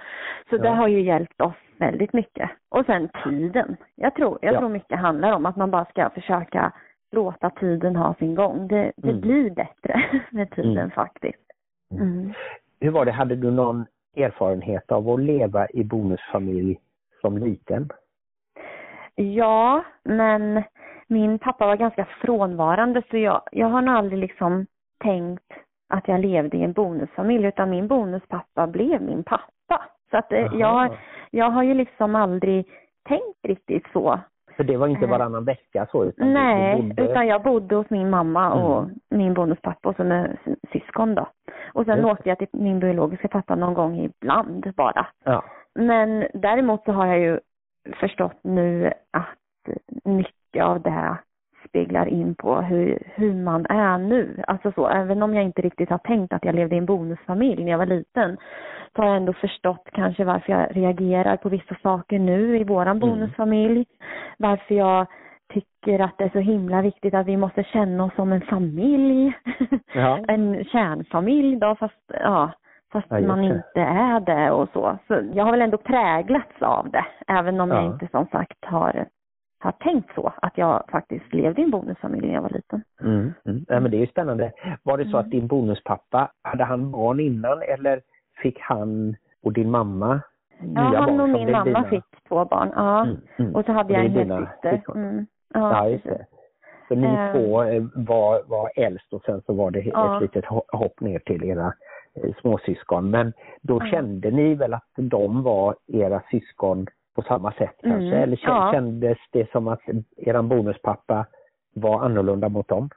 Så det Ja. har ju hjälpt oss väldigt mycket. Och sen tiden. Jag tror, jag Ja. tror mycket handlar om att man bara ska försöka låta tiden ha sin gång. Det, det Mm. blir bättre med tiden Mm. faktiskt. Mm. Hur var det, hade du någon erfarenhet av att leva i bonusfamilj som liten? Ja, men min pappa var ganska frånvarande så jag, jag har nog aldrig liksom tänkt att jag levde i en bonusfamilj utan min bonuspappa blev min pappa. Så att eh, Aha. jag, jag har ju liksom aldrig tänkt riktigt så. För det var inte Eh. varannan vecka så? Utan Nej, bodde... utan jag bodde hos min mamma och Mm. min bonuspappa och så med syskon då. Och sen Just åkte jag till min biologiska pappa någon gång ibland bara. Ja. Men däremot så har jag ju förstått nu att mycket av det här speglar in på hur, hur man är nu. Alltså så, även om jag inte riktigt har tänkt att jag levde i en bonusfamilj när jag var liten, så har jag ändå förstått kanske varför jag reagerar på vissa saker nu i våran bonusfamilj. Varför jag tycker att det är så himla viktigt att vi måste känna oss som en familj. Ja. en kärnfamilj då, fast ja, fast Ja, man inte är det och så. Så jag har väl ändå präglats av det, även om jag Ja. inte som sagt har, har tänkt så, att jag faktiskt levde i en bonusfamilj när jag var liten. Mm. Mm. Ja, men det är ju spännande. Var det så att din bonuspappa, hade han barn innan eller fick han och din mamma nya Ja, barn? han och min mamma dina? fick två barn, ja. Mm, mm. Och så hade jag en helsyster. Mm. Ja, Ja. Så ni Ehm. två eh, var, var äldst och sen så var det Ja. ett litet ho- hopp ner till era eh, småsyskon. Men då kände ni väl att de var era syskon på samma sätt kanske? Mm, Eller kän- ja. kändes det som att eran bonuspappa var annorlunda mot dem?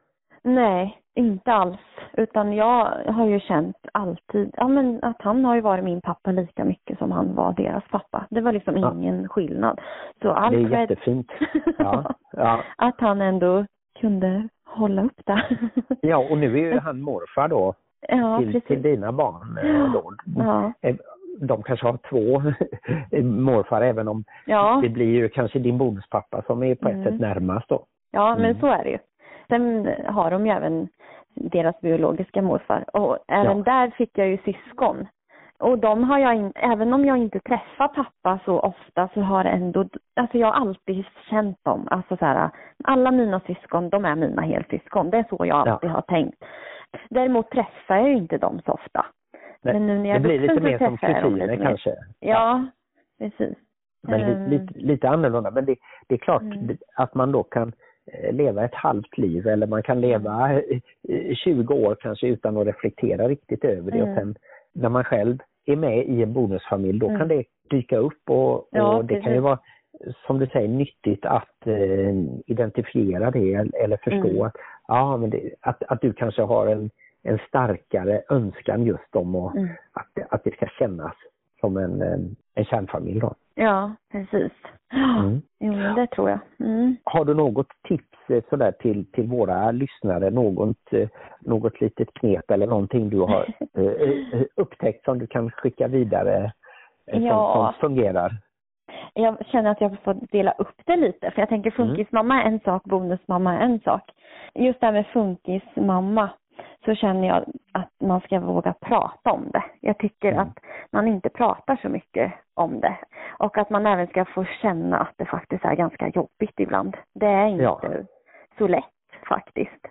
Nej, inte alls. Utan jag har ju känt alltid, ja men att han har ju varit min pappa lika mycket som han var deras pappa. Det var liksom Ja. ingen skillnad. Så det är jättefint. Ja, ja. att han ändå kunde hålla upp det. Ja, och nu är ju han morfar då ja, till, till dina barn. eh, Då. Ja. De kanske har två morfar även om Ja. det blir ju kanske din bonuspappa som är på ett Mm. sätt närmast då. Ja, men Mm. så är det ju. Sen har de ju även deras biologiska morfar och även Ja. där fick jag ju syskon. Och de har jag in, även om jag inte träffar pappa så ofta så har ändå, alltså jag har alltid känt dem. Alltså så här, alla mina syskon, de är mina helsyskon. Det är så jag Ja. alltid har tänkt. Däremot träffar jag ju inte dem så ofta. Men nu när jag Det blir lite mer som kusiner kanske. Ja, precis. Men Ehm. lite, lite, lite annorlunda. Men det, det är klart Mm. att man då kan eh, leva ett halvt liv eller man kan leva eh, eh, 20 år kanske utan att reflektera riktigt över det. Mm. Och sen när man själv är med i en bonusfamilj då Mm. kan det dyka upp och, och Ja, det kan ju vara som du säger nyttigt att eh, identifiera det eller- eller förstå Mm. att, ja, men det, att, att du kanske har en, en starkare önskan just om att, Mm. att, att det ska kännas som en, en, kärnfamilj då. Ja, precis. Mm. jo, det tror jag. Mm. Har du något tips eh, sådär till, till våra lyssnare? Något, eh, något litet knep eller någonting du har eh, upptäckt som du kan skicka vidare som, Ja. som fungerar? Jag känner att jag får dela upp det lite för jag tänker funkismamma är en sak, bonusmamma är en sak. Just det här med funkismamma så känner jag att man ska våga prata om det. Jag tycker Mm. att man inte pratar så mycket om det. Och att man även ska få känna att det faktiskt är ganska jobbigt ibland. Det är inte Ja. så lätt faktiskt.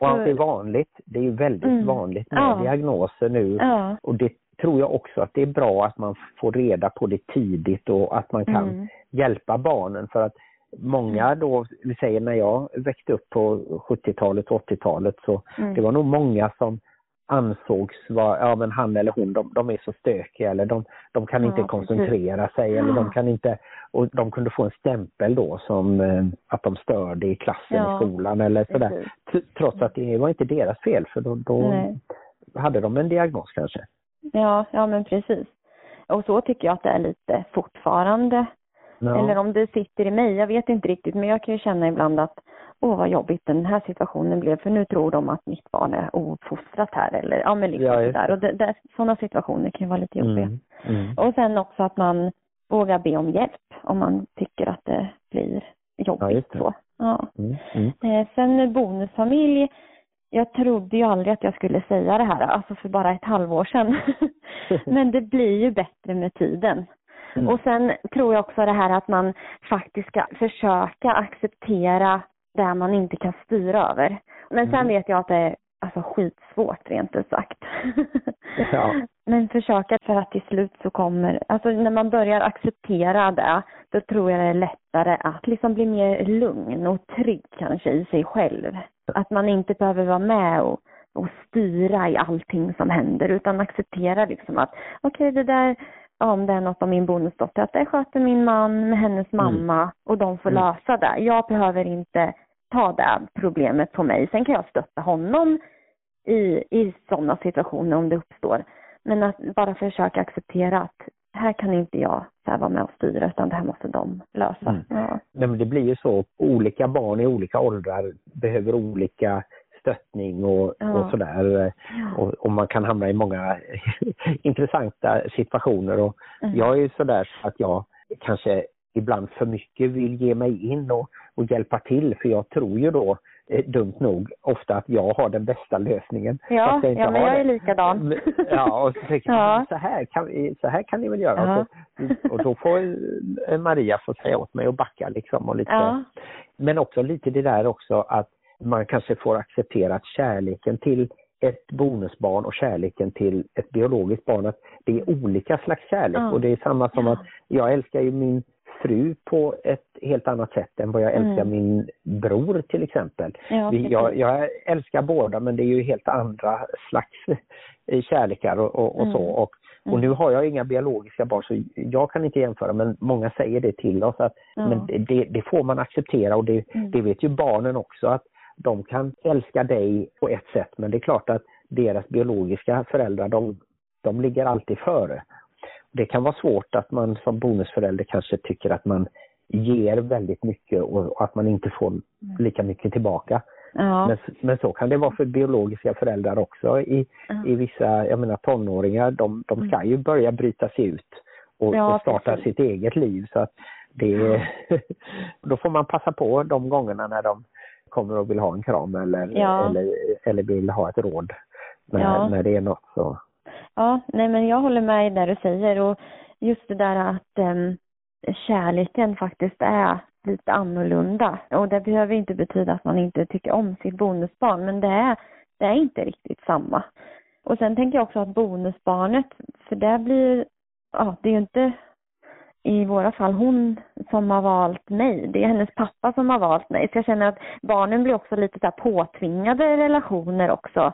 Och att det är vanligt. Det är ju väldigt Mm. vanligt med Ja. diagnoser nu. Ja. Och det tror jag också att det är bra att man får reda på det tidigt och att man kan Mm. hjälpa barnen för att många då, vi säger när jag växte upp på 70-talet och 80-talet så Mm. det var nog många som ansågs vara, ja men han eller hon, de, de är så stökiga eller de, de kan Ja, inte precis. koncentrera sig eller de Ja. kan inte, och de kunde få en stämpel då som eh, att de störde i klassen Ja, i skolan eller sådär. precis. Trots att det var inte deras fel för då, då hade de en diagnos kanske. Ja, ja men precis. Och så tycker jag att det är lite fortfarande. Ja. Eller om det sitter i mig, jag vet inte riktigt. Men jag kan ju känna ibland att åh vad jobbigt den här situationen blev. För nu tror de att mitt barn är ouppfostrat här. Eller ja men liksom Ja, sådär. Och det, det, sådana situationer kan ju vara lite jobbiga. Mm. Mm. Och sen också att man vågar be om hjälp om man tycker att det blir Ja, jobbigt. just det. så. Ja. Mm. Mm. Eh, sen bonusfamilj. Jag trodde ju aldrig att jag skulle säga det här, alltså för bara ett halvår sedan. Men det blir ju bättre med tiden. Mm. Och sen tror jag också det här att man faktiskt ska försöka acceptera det man inte kan styra över. Men sen Mm. vet jag att det är alltså skitsvårt rent ut sagt. Ja. Men försöka för att till slut så kommer, alltså när man börjar acceptera det, då tror jag det är lättare att liksom bli mer lugn och trygg kanske i sig själv. Att man inte behöver vara med och, och styra i allting som händer utan acceptera liksom att okej det där, om det är något om min bonusdotter, att det sköter min man med hennes mamma och de får Mm. lösa det. Jag behöver inte ta det problemet på mig. Sen kan jag stötta honom i, i sådana situationer om det uppstår. Men att bara försöka acceptera att här kan inte jag så här vara med och styra utan det här måste de lösa. Mm. Ja. Nej, men det blir ju så, olika barn i olika åldrar behöver olika stöttning och, Ja. och sådär. Ja. Och, och man kan hamna i många intressanta situationer. Och Mm. Jag är ju sådär så att jag kanske ibland för mycket vill ge mig in och, och hjälpa till för jag tror ju då eh, dumt nog ofta att jag har den bästa lösningen. Ja, inte ja, men jag är likadan. Ja, och så tänker Ja. jag, så här, kan så här kan ni väl göra. Ja. Och, och då får Maria få säga åt mig och backa liksom. Och lite. Men också lite det där också att man kanske får acceptera att kärleken till ett bonusbarn och kärleken till ett biologiskt barn, att det är olika slags kärlek. Ja. Och det är samma som att jag älskar ju min fru på ett helt annat sätt än vad jag älskar Mm. min bror till exempel. Ja, Vi, jag, jag älskar båda men det är ju helt andra slags eh, kärlekar och, och, och så. Mm. Och, och Mm. nu har jag inga biologiska barn så jag kan inte jämföra men många säger det till oss att Ja. men det- det, det får man acceptera och det, Mm. det vet ju barnen också att de kan älska dig på ett sätt men det är klart att deras biologiska föräldrar de, de ligger alltid före. Det kan vara svårt att man som bonusförälder kanske tycker att man ger väldigt mycket och att man inte får lika mycket tillbaka. Ja. Men, men så kan det vara för biologiska föräldrar också. I, Ja. i vissa, jag menar tonåringar, de, de ska ju börja bryta sig ut och, Ja, och starta precis. sitt eget liv. Så att det, då får man passa på de gångerna när de kommer och vill ha en kram eller, Ja. eller, eller vill ha ett råd. När, Ja. när det är något så. Ja, nej men jag håller med i det du säger och just det där att em, kärleken faktiskt är lite annorlunda. Och det behöver inte betyda att man inte tycker om sitt bonusbarn men det är, det är inte riktigt samma. Och sen tänker jag också att bonusbarnet, för det blir, ja det är ju inte i våra fall hon som har valt mig. Det är hennes pappa som har valt mig. Så jag känner att barnen blir också lite så här påtvingade relationer också.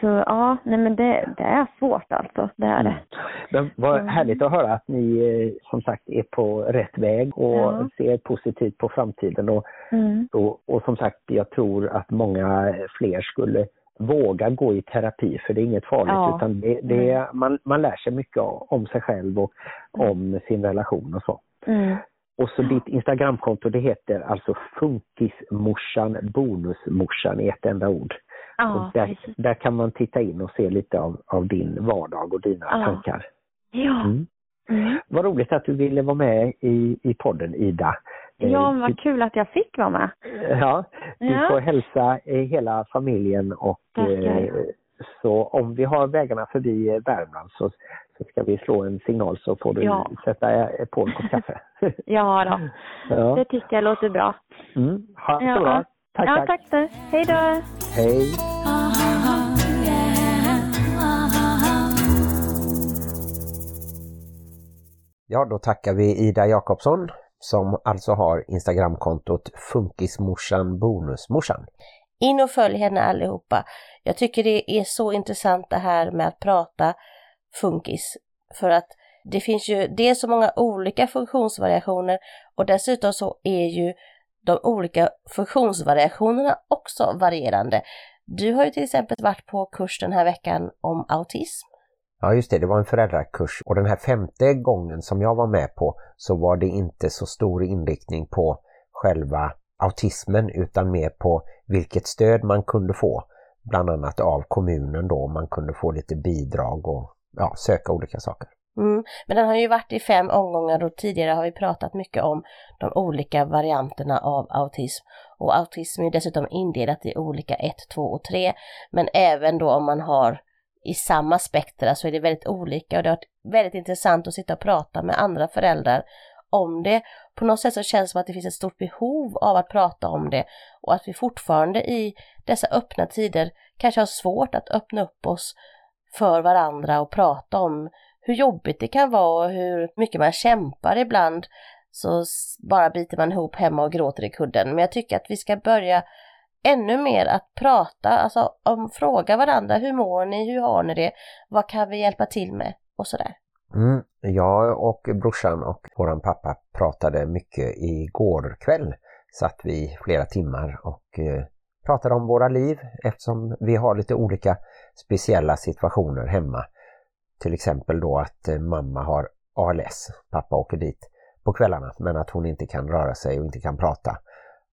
Så ja, nej men det, det är svårt alltså. Det är det. Men vad Mm. härligt att höra att ni eh, som sagt är på rätt väg och Ja. ser positivt på framtiden. Och, Mm. och, och som sagt, jag tror att många fler skulle våga gå i terapi för det är inget farligt Ja. utan det, det är, man, man lär sig mycket om sig själv och om sin relation och så. Mm. Och så ditt Instagramkonto det heter alltså Funkismorsan Bonusmorsan i ett enda ord. Ja, och där, där kan man titta in och se lite av, av din vardag och dina Ja. tankar. Ja. Mm. Mm. Vad roligt att du ville vara med i, i podden Ida. Eh, Ja, vad kul att jag fick vara med. ja, du Ja. får hälsa eh, hela familjen och Tackar. eh, så om vi har vägarna förbi Värmland så, så ska vi slå en signal så får du Ja. sätta eh, på en kopp kaffe. Ja då. ja. Det tycker jag låter bra. Mm. Ha det Ja. bra. Tack, ja, tack. tack så. Hej då. Hej. Ja, då tackar vi Ida Jakobsson som alltså har Instagramkontot Funkismorsan Bonusmorsan. In och följ henne allihopa. Jag tycker det är så intressant det här med att prata funkis. För att det finns ju dels så många olika funktionsvariationer och dessutom så är ju de olika funktionsvariationerna också varierande. Du har ju till exempel varit på kurs den här veckan om autism. Ja just det, det var en föräldrakurs och den här femte gången som jag var med på så var det inte så stor inriktning på själva autismen utan mer på vilket stöd man kunde få. Bland annat av kommunen då, man kunde få lite bidrag och ja, söka olika saker. Mm. Men den har ju varit i fem omgångar och tidigare har vi pratat mycket om de olika varianterna av autism. Och autism är dessutom indelat i olika 1, 2 och 3. Men även då om man har i samma spektra så är det väldigt olika och det har varit väldigt intressant att sitta och prata med andra föräldrar om det. På något sätt så känns det som att det finns ett stort behov av att prata om det och att vi fortfarande i dessa öppna tider kanske har svårt att öppna upp oss för varandra och prata om hur jobbigt det kan vara och hur mycket man kämpar ibland så bara biter man ihop hemma och gråter i kudden. Men jag tycker att vi ska börja ännu mer att prata, alltså om fråga varandra, hur mår ni, hur har ni det, vad kan vi hjälpa till med och sådär. Mm, jag och brorsan och våran pappa pratade mycket igår kväll. Satt vi flera timmar och eh, pratade om våra liv eftersom vi har lite olika speciella situationer hemma. Till exempel då att eh, mamma har ALS, pappa åker dit på kvällarna men att hon inte kan röra sig och inte kan prata.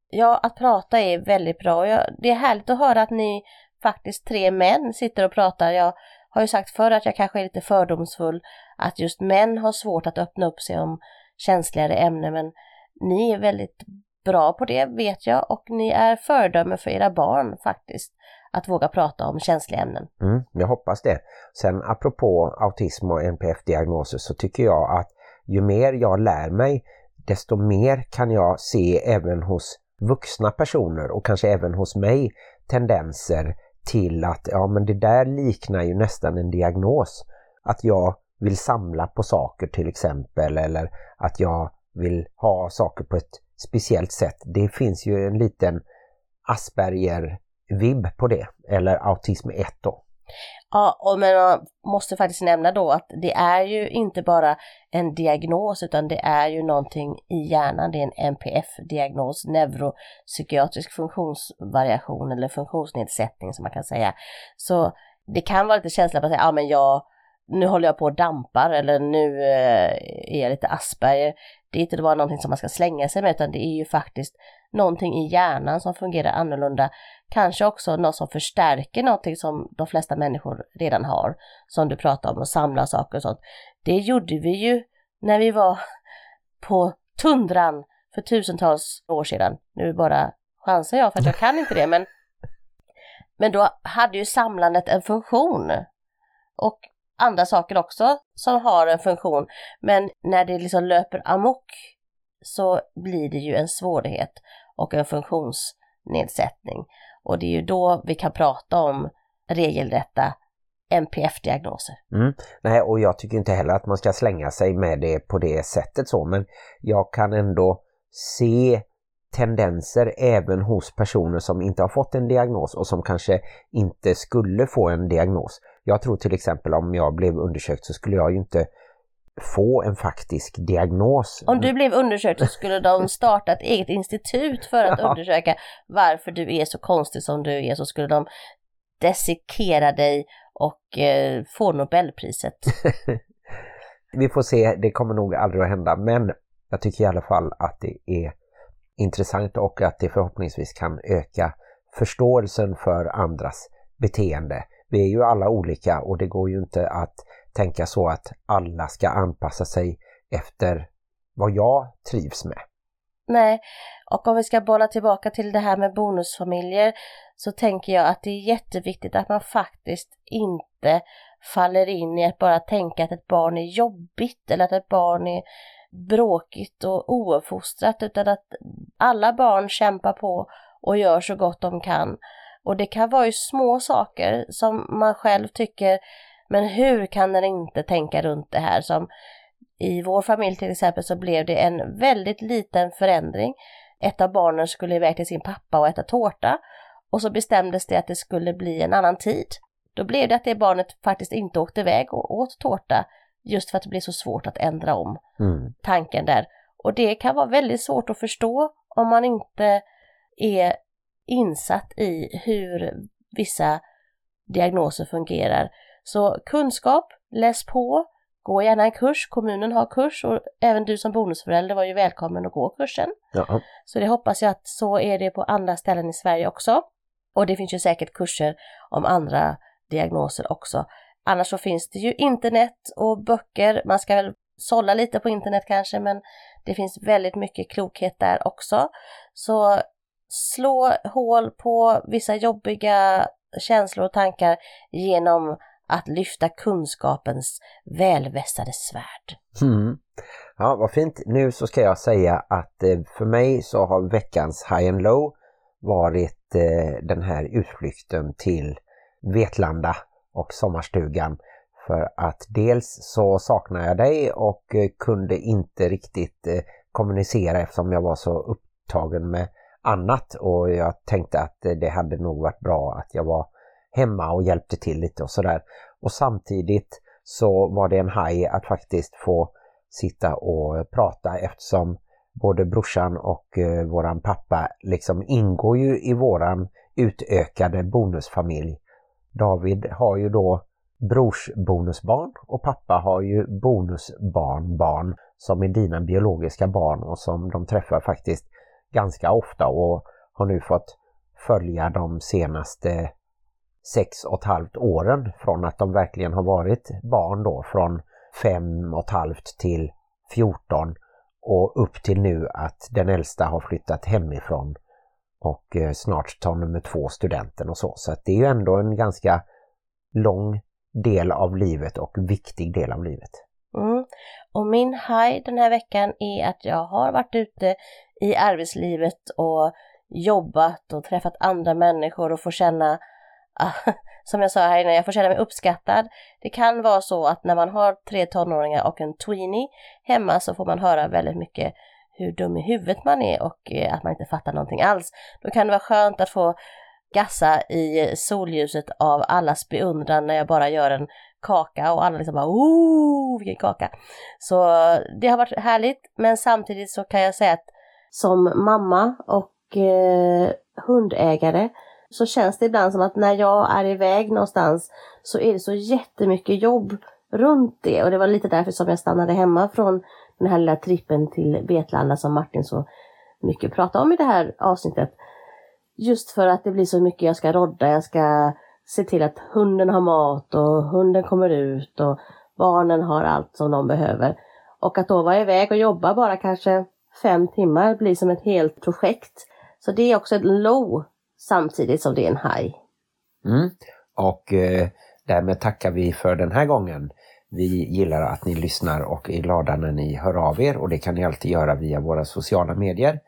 Ja, att prata är väldigt bra. Jag, det är härligt att höra att ni faktiskt tre män sitter och pratar. Jag har ju sagt förr att jag kanske är lite fördomsfull, att just män har svårt att öppna upp sig om känsligare ämnen, men ni är väldigt bra på det vet jag och ni är föredöme för era barn faktiskt, att våga prata om känsliga ämnen. Mm, jag hoppas det. Sen apropå autism och NPF-diagnoser så tycker jag att ju mer jag lär mig desto mer kan jag se även hos vuxna personer och kanske även hos mig tendenser till att ja men det där liknar ju nästan en diagnos. Att jag vill samla på saker till exempel eller att jag vill ha saker på ett speciellt sätt. Det finns ju en liten Asperger-vibb på det, eller autism 1 då. Ja, och men man måste faktiskt nämna då att det är ju inte bara en diagnos utan det är ju någonting i hjärnan, det är en NPF-diagnos, neuropsykiatrisk funktionsvariation eller funktionsnedsättning som man kan säga. Så det kan vara lite känsla på att säga, ja men jag, nu håller jag på och dampar eller nu eh, är jag lite Asperger. Det är inte bara någonting som man ska slänga sig med utan det är ju faktiskt någonting i hjärnan som fungerar annorlunda. Kanske också något som förstärker någonting som de flesta människor redan har. Som du pratar om, att samla saker och sånt. Det gjorde vi ju när vi var på tundran för tusentals år sedan. Nu bara chansar jag för att jag kan inte det men men då hade ju samlandet en funktion. Och andra saker också som har en funktion. Men när det liksom löper amok så blir det ju en svårighet och en funktionsnedsättning. Och det är ju då vi kan prata om regelrätta NPF-diagnoser. Mm. Nej, och jag tycker inte heller att man ska slänga sig med det på det sättet så, men jag kan ändå se tendenser även hos personer som inte har fått en diagnos och som kanske inte skulle få en diagnos. Jag tror till exempel om jag blev undersökt så skulle jag ju inte få en faktisk diagnos. Om du blev undersökt så skulle de starta ett eget institut för att ja. undersöka varför du är så konstig som du är så skulle de desikera dig och eh, få Nobelpriset. Vi får se, det kommer nog aldrig att hända men jag tycker i alla fall att det är intressant och att det förhoppningsvis kan öka förståelsen för andras beteende. Vi är ju alla olika och det går ju inte att tänka så att alla ska anpassa sig efter vad jag trivs med. Nej, och om vi ska bolla tillbaka till det här med bonusfamiljer så tänker jag att det är jätteviktigt att man faktiskt inte faller in i att bara tänka att ett barn är jobbigt eller att ett barn är bråkigt och ouppfostrat utan att alla barn kämpar på och gör så gott de kan. Och det kan vara ju små saker som man själv tycker, men hur kan den inte tänka runt det här? Som i vår familj till exempel så blev det en väldigt liten förändring. Ett av barnen skulle iväg till sin pappa och äta tårta och så bestämdes det att det skulle bli en annan tid. Då blev det att det barnet faktiskt inte åkte iväg och åt tårta just för att det blir så svårt att ändra om mm. tanken där. Och det kan vara väldigt svårt att förstå om man inte är insatt i hur vissa diagnoser fungerar. Så kunskap, läs på, gå gärna en kurs, kommunen har kurs och även du som bonusförälder var ju välkommen att gå kursen. Ja. Så det hoppas jag att så är det på andra ställen i Sverige också. Och det finns ju säkert kurser om andra diagnoser också. Annars så finns det ju internet och böcker. Man ska väl sålla lite på internet kanske men det finns väldigt mycket klokhet där också. Så slå hål på vissa jobbiga känslor och tankar genom att lyfta kunskapens välvässade svärd. Mm. Ja, vad fint. Nu så ska jag säga att eh, för mig så har veckans High and Low varit eh, den här utflykten till Vetlanda och sommarstugan för att dels så saknar jag dig och eh, kunde inte riktigt kommunicera eftersom jag var så upptagen med annat och jag tänkte att det hade nog varit bra att jag var hemma och hjälpte till lite och sådär. Och samtidigt så var det en haj att faktiskt få sitta och prata eftersom både brorsan och eh, våran pappa liksom ingår ju i våran utökade bonusfamilj David har ju då brors bonusbarn och pappa har ju bonusbarnbarn som är dina biologiska barn och som de träffar faktiskt ganska ofta och har nu fått följa de senaste sex och ett halvt åren från att de verkligen har varit barn då från fem och ett halvt till 14 och upp till nu att den äldsta har flyttat hemifrån och eh, snart tar nummer två studenten och så. Så att det är ju ändå en ganska lång del av livet och viktig del av livet. Mm. Och min high den här veckan är att jag har varit ute i arbetslivet och jobbat och träffat andra människor och får känna, som jag sa här innan, jag får känna mig uppskattad. Det kan vara så att när man har tre tonåringar och en tweenie hemma så får man höra väldigt mycket hur dum i huvudet man är och eh, att man inte fattar någonting alls. Då kan det vara skönt att få gassa i solljuset av allas beundran när jag bara gör en kaka och alla liksom bara oh vilken kaka. Så det har varit härligt men samtidigt så kan jag säga att som mamma och eh, hundägare så känns det ibland som att när jag är iväg någonstans så är det så jättemycket jobb runt det och det var lite därför som jag stannade hemma från den här lilla trippen till Vetlanda som Martin så mycket pratade om i det här avsnittet. Just för att det blir så mycket jag ska rodda, jag ska se till att hunden har mat och hunden kommer ut och barnen har allt som de behöver. Och att då vara iväg och jobba bara kanske fem timmar blir som ett helt projekt. Så det är också ett low samtidigt som det är en high. Mm. Och eh, därmed tackar vi för den här gången. Vi gillar att ni lyssnar och är glada när ni hör av er och det kan ni alltid göra via våra sociala medier.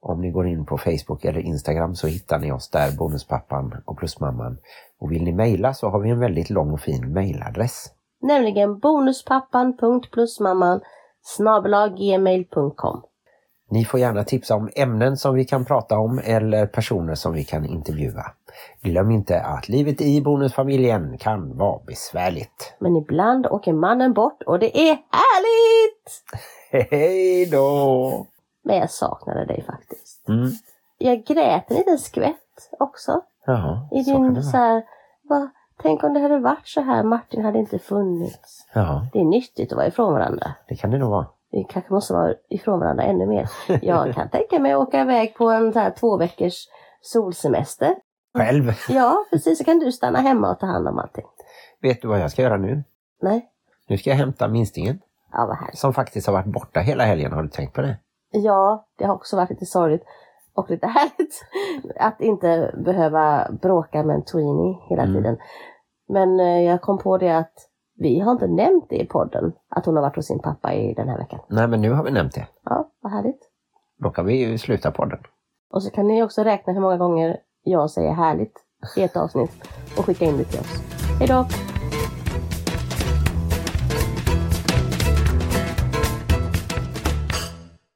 Om ni går in på Facebook eller Instagram så hittar ni oss där, Bonuspappan och Plusmamman. Och vill ni mejla så har vi en väldigt lång och fin mejladress. Nämligen bonuspappan.plusmamman gmail.com Ni får gärna tipsa om ämnen som vi kan prata om eller personer som vi kan intervjua. Glöm inte att livet i bonusfamiljen kan vara besvärligt. Men ibland åker mannen bort och det är härligt! Hej då! Men jag saknade dig faktiskt. Mm. Jag grät en liten skvätt också. Ja, I så din vara. så här, va, tänk om det hade varit så här, Martin hade inte funnits. Ja, Det är nyttigt att vara ifrån varandra. det kan det nog vara. Vi kanske måste vara ifrån varandra ännu mer. Jag kan tänka mig att åka iväg på en så här två veckors solsemester. Själv. Ja, precis. Så kan du stanna hemma och ta hand om allting. Vet du vad jag ska göra nu? Nej? Nu ska jag hämta minstingen Ja, vad härligt. som faktiskt har varit borta hela helgen. Har du tänkt på det? Ja, det har också varit lite sorgligt och lite härligt att inte behöva bråka med en tweenie hela Mm. tiden. Men eh, jag kom på det att vi har inte nämnt det i podden, att hon har varit hos sin pappa i den här veckan. Nej, men nu har vi nämnt det. Ja, vad härligt. Då kan vi ju sluta podden. Och så kan ni också räkna hur många gånger jag säger härligt i ett avsnitt och skicka in det till oss. Hej då!